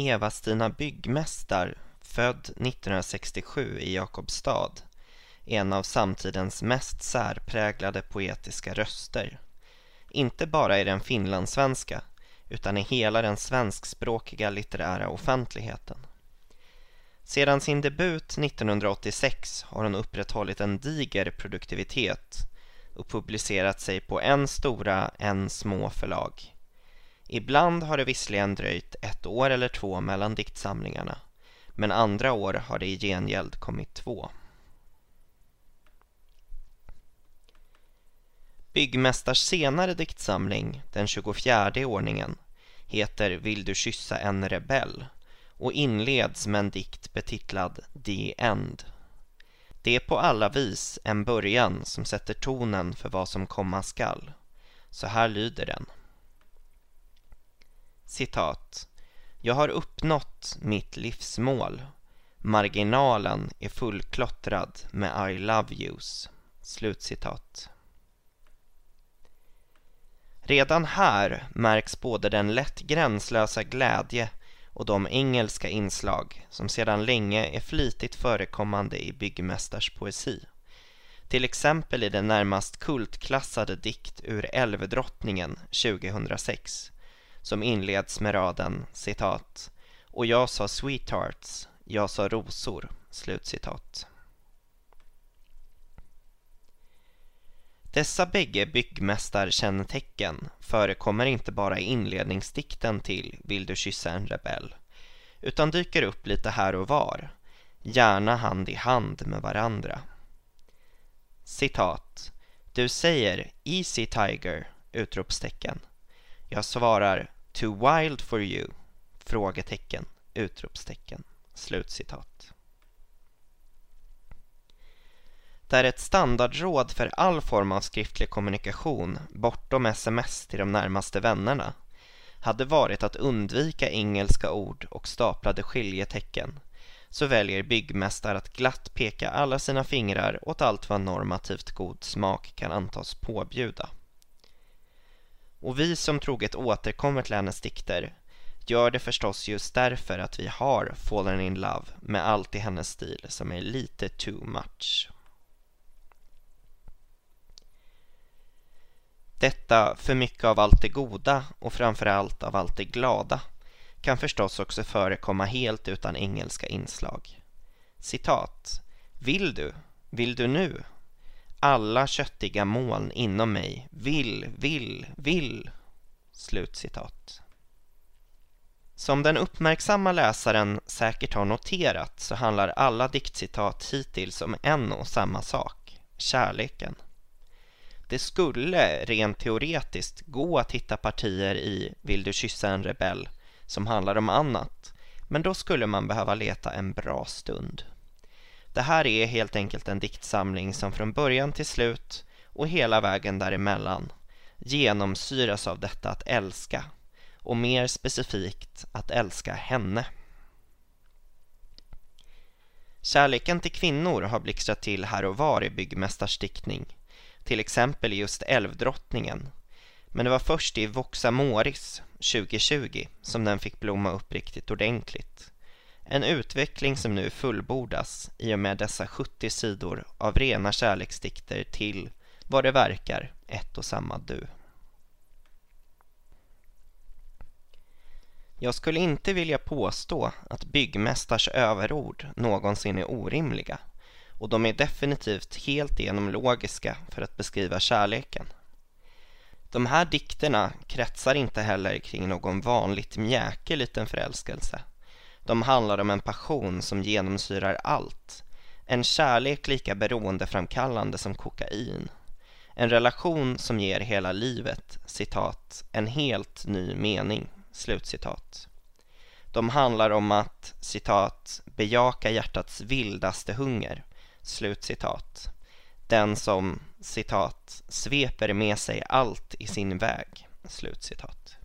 Eva-Stina Byggmästar, född 1967 i Jakobstad, är en av samtidens mest särpräglade poetiska röster. Inte bara i den finlandssvenska, utan i hela den svenskspråkiga litterära offentligheten. Sedan sin debut 1986 har hon upprätthållit en diger produktivitet och publicerat sig på en stora, en små förlag. Ibland har det visserligen dröjt ett år eller två mellan diktsamlingarna, men andra år har det i gengäld kommit två. Byggmästars senare diktsamling, den 24 i ordningen, heter Vill du kyssa en rebell och inleds med en dikt betitlad The End. Det är på alla vis en början som sätter tonen för vad som komma skall. Så här lyder den. Citat. Jag har uppnått mitt livsmål. Marginalen är fullklottrad med I love yous. Slutcitat. Redan här märks både den lätt gränslösa glädje och de engelska inslag som sedan länge är flitigt förekommande i byggmästars poesi. Till exempel i den närmast kultklassade dikt ur Älvdrottningen 2006 som inleds med raden citat och jag sa sweethearts, jag sa rosor, slutcitat. Dessa bägge byggmästarkännetecken förekommer inte bara i inledningsdikten till Vill du kyssa en rebell utan dyker upp lite här och var, gärna hand i hand med varandra. Citat. Du säger Easy Tiger! Utropstecken. Jag svarar Too wild for you! Frågetecken. Utropstecken. Slutcitat. Det är ett standardråd för all form av skriftlig kommunikation bortom sms till de närmaste vännerna hade varit att undvika engelska ord och staplade skiljetecken så väljer byggmästare att glatt peka alla sina fingrar åt allt vad normativt god smak kan antas påbjuda. Och vi som troget återkommer till hennes dikter gör det förstås just därför att vi har fallen in love med allt i hennes stil som är lite too much. Detta för mycket av allt det goda och framförallt av allt det glada kan förstås också förekomma helt utan engelska inslag. Citat. Vill du? Vill du nu? Alla köttiga moln inom mig vill, vill, vill. Slutcitat. Som den uppmärksamma läsaren säkert har noterat så handlar alla diktcitat hittills om en och samma sak, kärleken. Det skulle rent teoretiskt gå att hitta partier i Vill du kyssa en rebell som handlar om annat, men då skulle man behöva leta en bra stund. Det här är helt enkelt en diktsamling som från början till slut och hela vägen däremellan genomsyras av detta att älska och mer specifikt att älska henne. Kärleken till kvinnor har blixtrat till här och var i byggmästars diktning till exempel just Älvdrottningen. Men det var först i Voxa Moris 2020 som den fick blomma upp riktigt ordentligt. En utveckling som nu fullbordas i och med dessa 70 sidor av rena kärleksdikter till, vad det verkar, ett och samma du. Jag skulle inte vilja påstå att byggmästars överord någonsin är orimliga och de är definitivt helt igenom logiska för att beskriva kärleken. De här dikterna kretsar inte heller kring någon vanligt mjäke liten förälskelse. De handlar om en passion som genomsyrar allt. En kärlek lika beroendeframkallande som kokain. En relation som ger hela livet, citat, en helt ny mening, slutcitat. De handlar om att, citat, bejaka hjärtats vildaste hunger Slutcitat. Den som, citat, sveper med sig allt i sin väg. Slutcitat.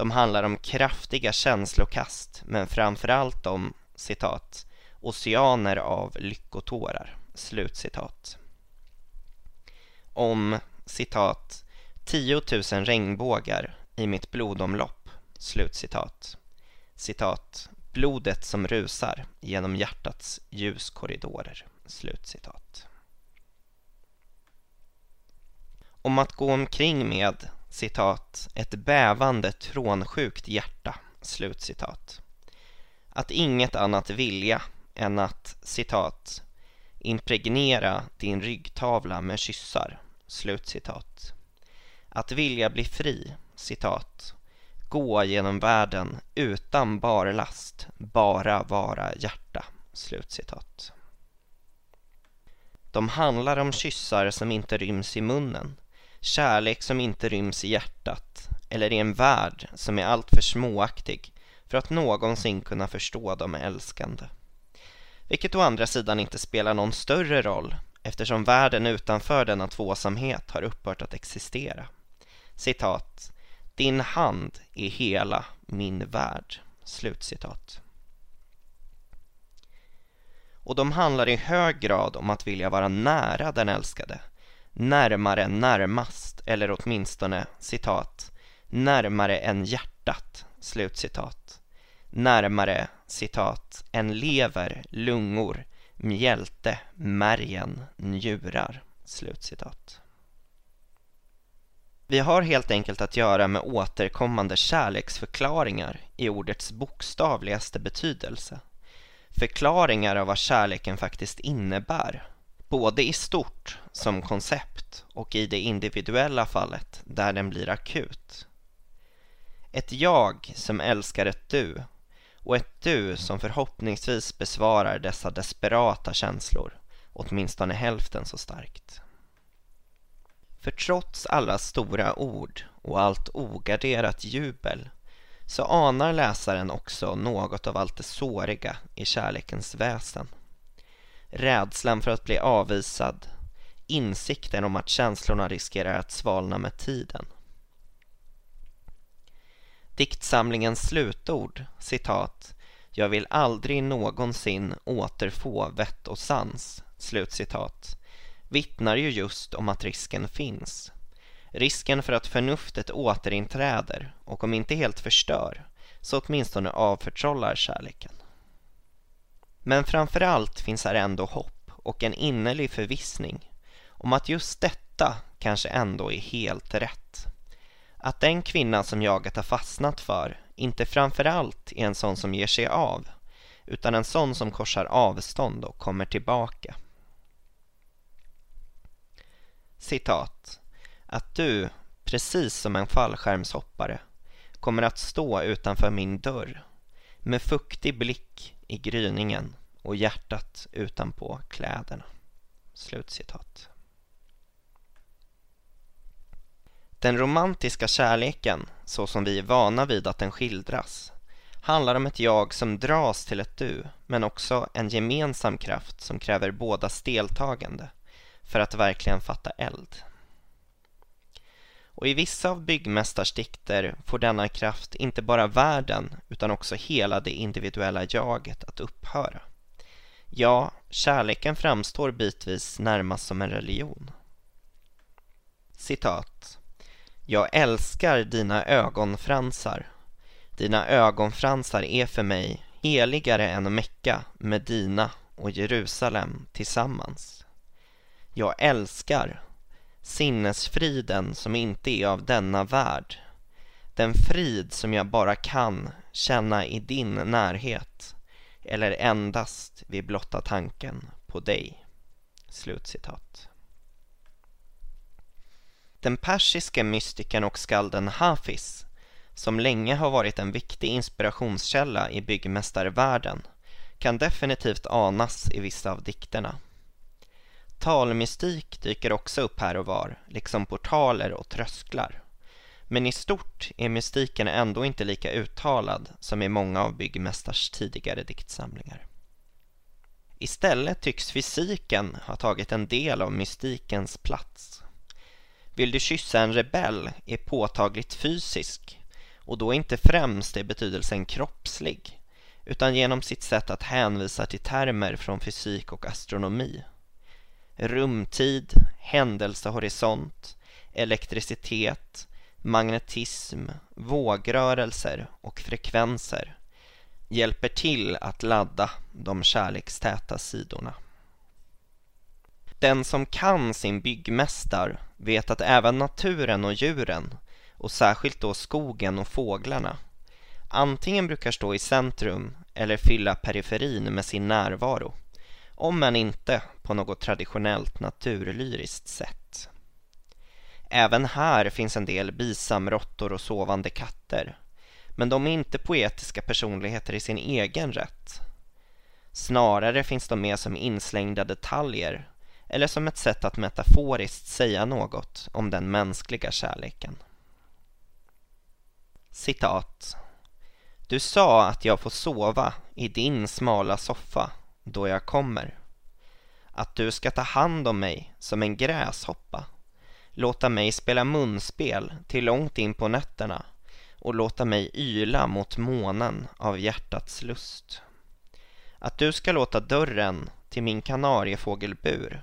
De handlar om kraftiga känslokast, men framförallt om, citat, oceaner av lyckotårar. Slutcitat. Om, citat, 10 000 regnbågar i mitt blodomlopp. Slutcitat. citat, blodet som rusar genom hjärtats ljuskorridorer. Slutcitat. Om att gå omkring med, citat, ett bävande trånsjukt hjärta, slutcitat. Att inget annat vilja än att, citat, impregnera din ryggtavla med kyssar, slutcitat. Att vilja bli fri, citat, gå genom världen utan barlast, bara vara hjärta, slutcitat. De handlar om kyssar som inte ryms i munnen, kärlek som inte ryms i hjärtat eller i en värld som är alltför småaktig för att någonsin kunna förstå de älskande. Vilket å andra sidan inte spelar någon större roll eftersom världen utanför denna tvåsamhet har upphört att existera. Citat. Din hand är hela min värld. Slutcitat. Och de handlar i hög grad om att vilja vara nära den älskade. Närmare närmast, eller åtminstone, citat, närmare än hjärtat, slutcitat. Närmare, citat, än lever, lungor, mjälte, märgen, njurar, slutcitat. Vi har helt enkelt att göra med återkommande kärleksförklaringar i ordets bokstavligaste betydelse. Förklaringar av vad kärleken faktiskt innebär, både i stort som koncept och i det individuella fallet där den blir akut. Ett jag som älskar ett du och ett du som förhoppningsvis besvarar dessa desperata känslor, åtminstone hälften så starkt. För trots alla stora ord och allt ogarderat jubel så anar läsaren också något av allt det såriga i kärlekens väsen. Rädslan för att bli avvisad, insikten om att känslorna riskerar att svalna med tiden. Diktsamlingens slutord, citat, ”Jag vill aldrig någonsin återfå vett och sans”, slutcitat, vittnar ju just om att risken finns. Risken för att förnuftet återinträder och om inte helt förstör, så åtminstone avförtrollar kärleken. Men framförallt finns här ändå hopp och en innerlig förvissning om att just detta kanske ändå är helt rätt. Att den kvinna som jaget har fastnat för inte framförallt är en sån som ger sig av, utan en sån som korsar avstånd och kommer tillbaka. Citat. Att du, precis som en fallskärmshoppare, kommer att stå utanför min dörr med fuktig blick i gryningen och hjärtat utanpå kläderna. Slutcitat. Den romantiska kärleken, så som vi är vana vid att den skildras, handlar om ett jag som dras till ett du, men också en gemensam kraft som kräver bådas deltagande för att verkligen fatta eld. Och i vissa av byggmästars dikter får denna kraft inte bara världen utan också hela det individuella jaget att upphöra. Ja, kärleken framstår bitvis närmast som en religion. Citat. Jag älskar dina ögonfransar. Dina ögonfransar är för mig heligare än Mecka, Medina och Jerusalem tillsammans. Jag älskar sinnesfriden som inte är av denna värld. Den frid som jag bara kan känna i din närhet eller endast vid blotta tanken på dig. Slutcitat. Den persiske mystikern och skalden Hafiz, som länge har varit en viktig inspirationskälla i byggmästarvärlden, kan definitivt anas i vissa av dikterna. Talmystik dyker också upp här och var, liksom portaler och trösklar. Men i stort är mystiken ändå inte lika uttalad som i många av Byggmästars tidigare diktsamlingar. Istället tycks fysiken ha tagit en del av mystikens plats. Vill du kyssa en rebell är påtagligt fysisk och då inte främst i betydelsen kroppslig utan genom sitt sätt att hänvisa till termer från fysik och astronomi rumtid, händelsehorisont, elektricitet, magnetism, vågrörelser och frekvenser hjälper till att ladda de kärlekstäta sidorna. Den som kan sin byggmästar vet att även naturen och djuren och särskilt då skogen och fåglarna antingen brukar stå i centrum eller fylla periferin med sin närvaro om än inte på något traditionellt naturlyriskt sätt. Även här finns en del bisamråttor och sovande katter men de är inte poetiska personligheter i sin egen rätt. Snarare finns de med som inslängda detaljer eller som ett sätt att metaforiskt säga något om den mänskliga kärleken. Citat. Du sa att jag får sova i din smala soffa då jag kommer. Att du ska ta hand om mig som en gräshoppa. Låta mig spela munspel till långt in på nätterna och låta mig yla mot månen av hjärtats lust. Att du ska låta dörren till min kanariefågelbur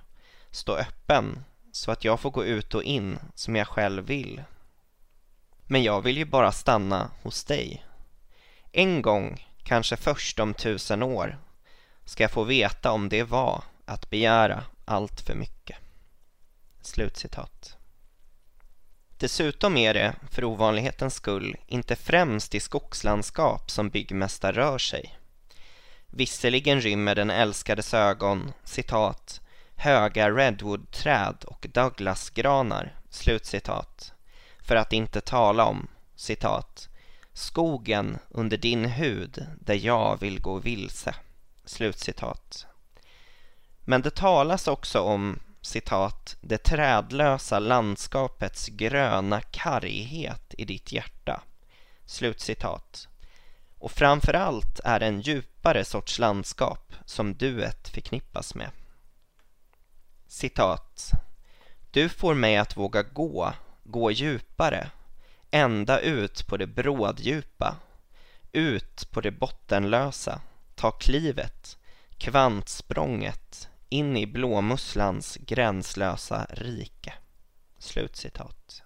stå öppen så att jag får gå ut och in som jag själv vill. Men jag vill ju bara stanna hos dig. En gång, kanske först om tusen år, ska jag få veta om det var att begära allt för mycket. Slutcitat. Dessutom är det, för ovanlighetens skull, inte främst i skogslandskap som byggmästare rör sig. Visserligen rymmer den älskades ögon, citat, höga redwoodträd och douglasgranar, slutcitat, för att inte tala om, citat, skogen under din hud där jag vill gå vilse, slutcitat. Men det talas också om citat, det trädlösa landskapets gröna karghet i ditt hjärta. Slutcitat. Och framförallt är det en djupare sorts landskap som duet förknippas med. Citat. Du får mig att våga gå, gå djupare, ända ut på det bråddjupa, ut på det bottenlösa, ta klivet, kvantsprånget, in i blåmusslans gränslösa rike. Slutcitat.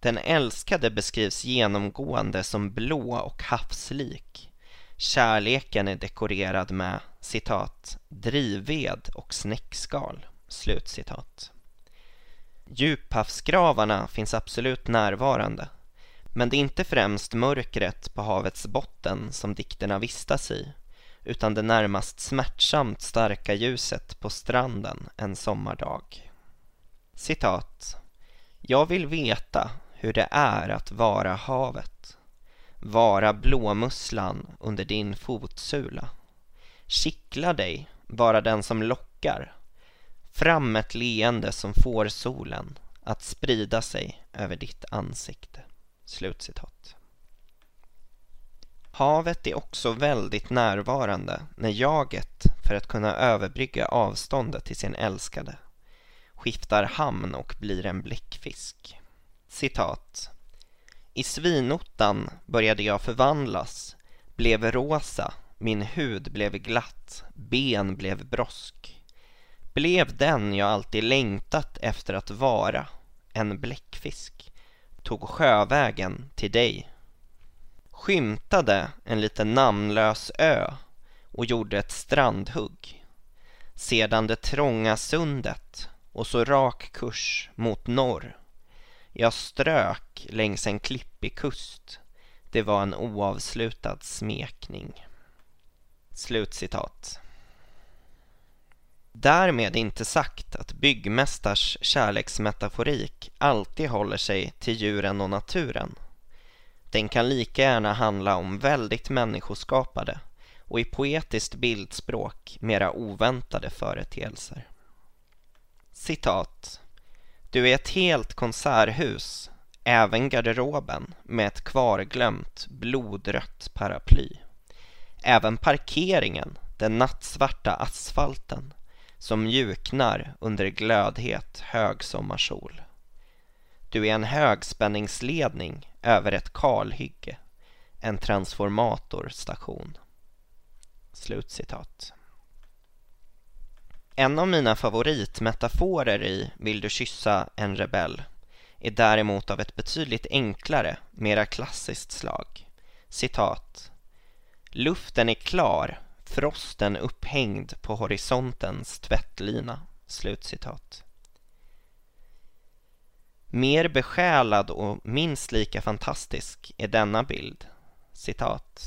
Den älskade beskrivs genomgående som blå och havslik. Kärleken är dekorerad med citat, drivved och snäckskal. Slutcitat. Djuphavsgravarna finns absolut närvarande. Men det är inte främst mörkret på havets botten som dikterna vistas i utan det närmast smärtsamt starka ljuset på stranden en sommardag. Citat. Jag vill veta hur det är att vara havet. Vara blåmusslan under din fotsula. Kittla dig, vara den som lockar. Fram ett leende som får solen att sprida sig över ditt ansikte. Slutcitat. Havet är också väldigt närvarande när jaget, för att kunna överbrygga avståndet till sin älskade, skiftar hamn och blir en bläckfisk. Citat. I svinottan började jag förvandlas, blev rosa, min hud blev glatt, ben blev brosk. Blev den jag alltid längtat efter att vara, en bläckfisk, tog sjövägen till dig skymtade en liten namnlös ö och gjorde ett strandhugg. Sedan det trånga sundet och så rak kurs mot norr. Jag strök längs en klippig kust. Det var en oavslutad smekning. Slutcitat. Därmed inte sagt att byggmästars kärleksmetaforik alltid håller sig till djuren och naturen. Den kan lika gärna handla om väldigt människoskapade och i poetiskt bildspråk mera oväntade företeelser. Citat. Du är ett helt konserthus, även garderoben med ett kvarglömt blodrött paraply. Även parkeringen, den nattsvarta asfalten som mjuknar under glödhet högsommarsol. Du är en högspänningsledning över ett kalhygge, en transformatorstation. Slutcitat. En av mina favoritmetaforer i Vill du kyssa en rebell är däremot av ett betydligt enklare, mera klassiskt slag. Citat. Luften är klar, frosten upphängd på horisontens tvättlina. Slutcitat. Mer besjälad och minst lika fantastisk är denna bild. Citat.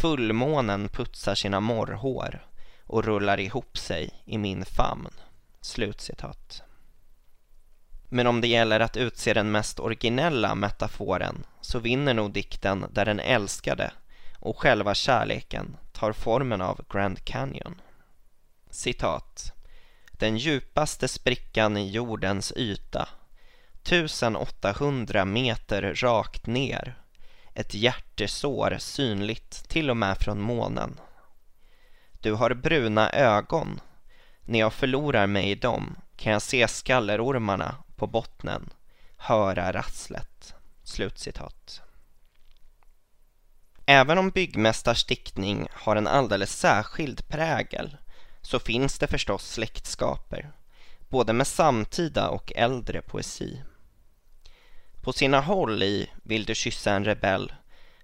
Fullmånen putsar sina morrhår och rullar ihop sig i min famn. Slutcitat. Men om det gäller att utse den mest originella metaforen så vinner nog dikten där den älskade och själva kärleken tar formen av Grand Canyon. Citat. Den djupaste sprickan i jordens yta 1800 meter rakt ner ett hjärtesår synligt till och med från månen. Du har bruna ögon. När jag förlorar mig i dem kan jag se skallerormarna på bottnen, höra rasslet. Slutcitat. Även om byggmästars diktning har en alldeles särskild prägel så finns det förstås släktskaper, både med samtida och äldre poesi. På sina håll i Vill du kyssa en rebell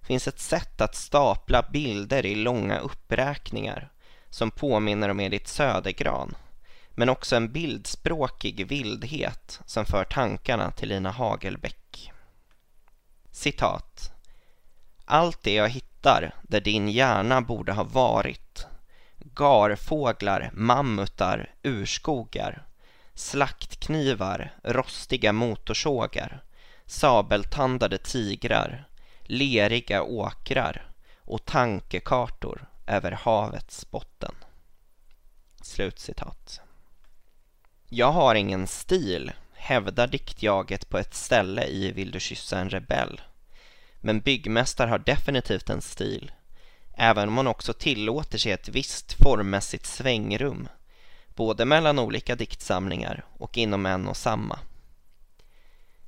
finns ett sätt att stapla bilder i långa uppräkningar som påminner om Edith Södergran men också en bildspråkig vildhet som för tankarna till Lina Hagelbäck. Citat. Allt det jag hittar där din hjärna borde ha varit. Garfåglar, mammutar, urskogar. Slaktknivar, rostiga motorsågar. Sabeltandade tigrar, leriga åkrar. Och tankekartor över havets botten. Slutcitat. Jag har ingen stil, hävdar diktjaget på ett ställe i Vill du kyssa en rebell. Men byggmästare har definitivt en stil, även om hon också tillåter sig ett visst formmässigt svängrum, både mellan olika diktsamlingar och inom en och samma.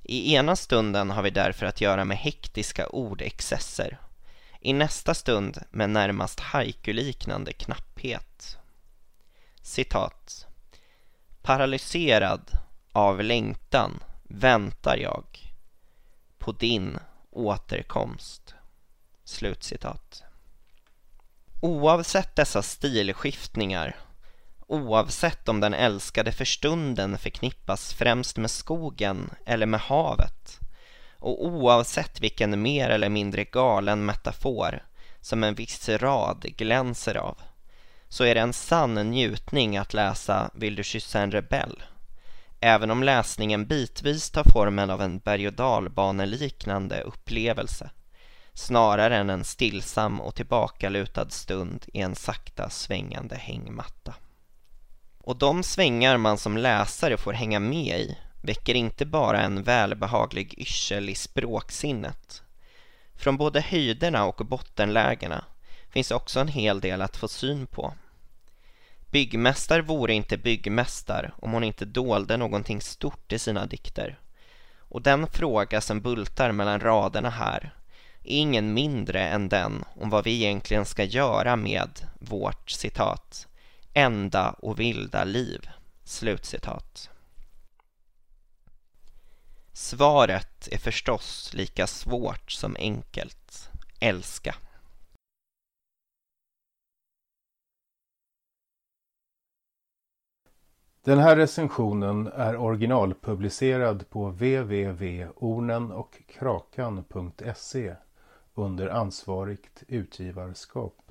I ena stunden har vi därför att göra med hektiska ordexcesser. I nästa stund med närmast haiku-liknande knapphet. Citat. Paralyserad av längtan väntar jag på din återkomst. Slutcitat. Oavsett dessa stilskiftningar oavsett om den älskade för stunden förknippas främst med skogen eller med havet och oavsett vilken mer eller mindre galen metafor som en viss rad glänser av så är det en sann njutning att läsa Vill du kyssa en rebell? Även om läsningen bitvis tar formen av en berg och dalbaneliknande upplevelse snarare än en stillsam och tillbakalutad stund i en sakta svängande hängmatta. Och de svängar man som läsare får hänga med i väcker inte bara en välbehaglig yrsel i språksinnet. Från både höjderna och bottenlägena finns också en hel del att få syn på. Byggmästar vore inte byggmästar om hon inte dolde någonting stort i sina dikter. Och den fråga som bultar mellan raderna här är ingen mindre än den om vad vi egentligen ska göra med vårt citat enda och vilda liv. Slutcitat. Svaret är förstås lika svårt som enkelt. Älska. Den här recensionen är originalpublicerad på www.ornenochkrakan.se under ansvarigt utgivarskap.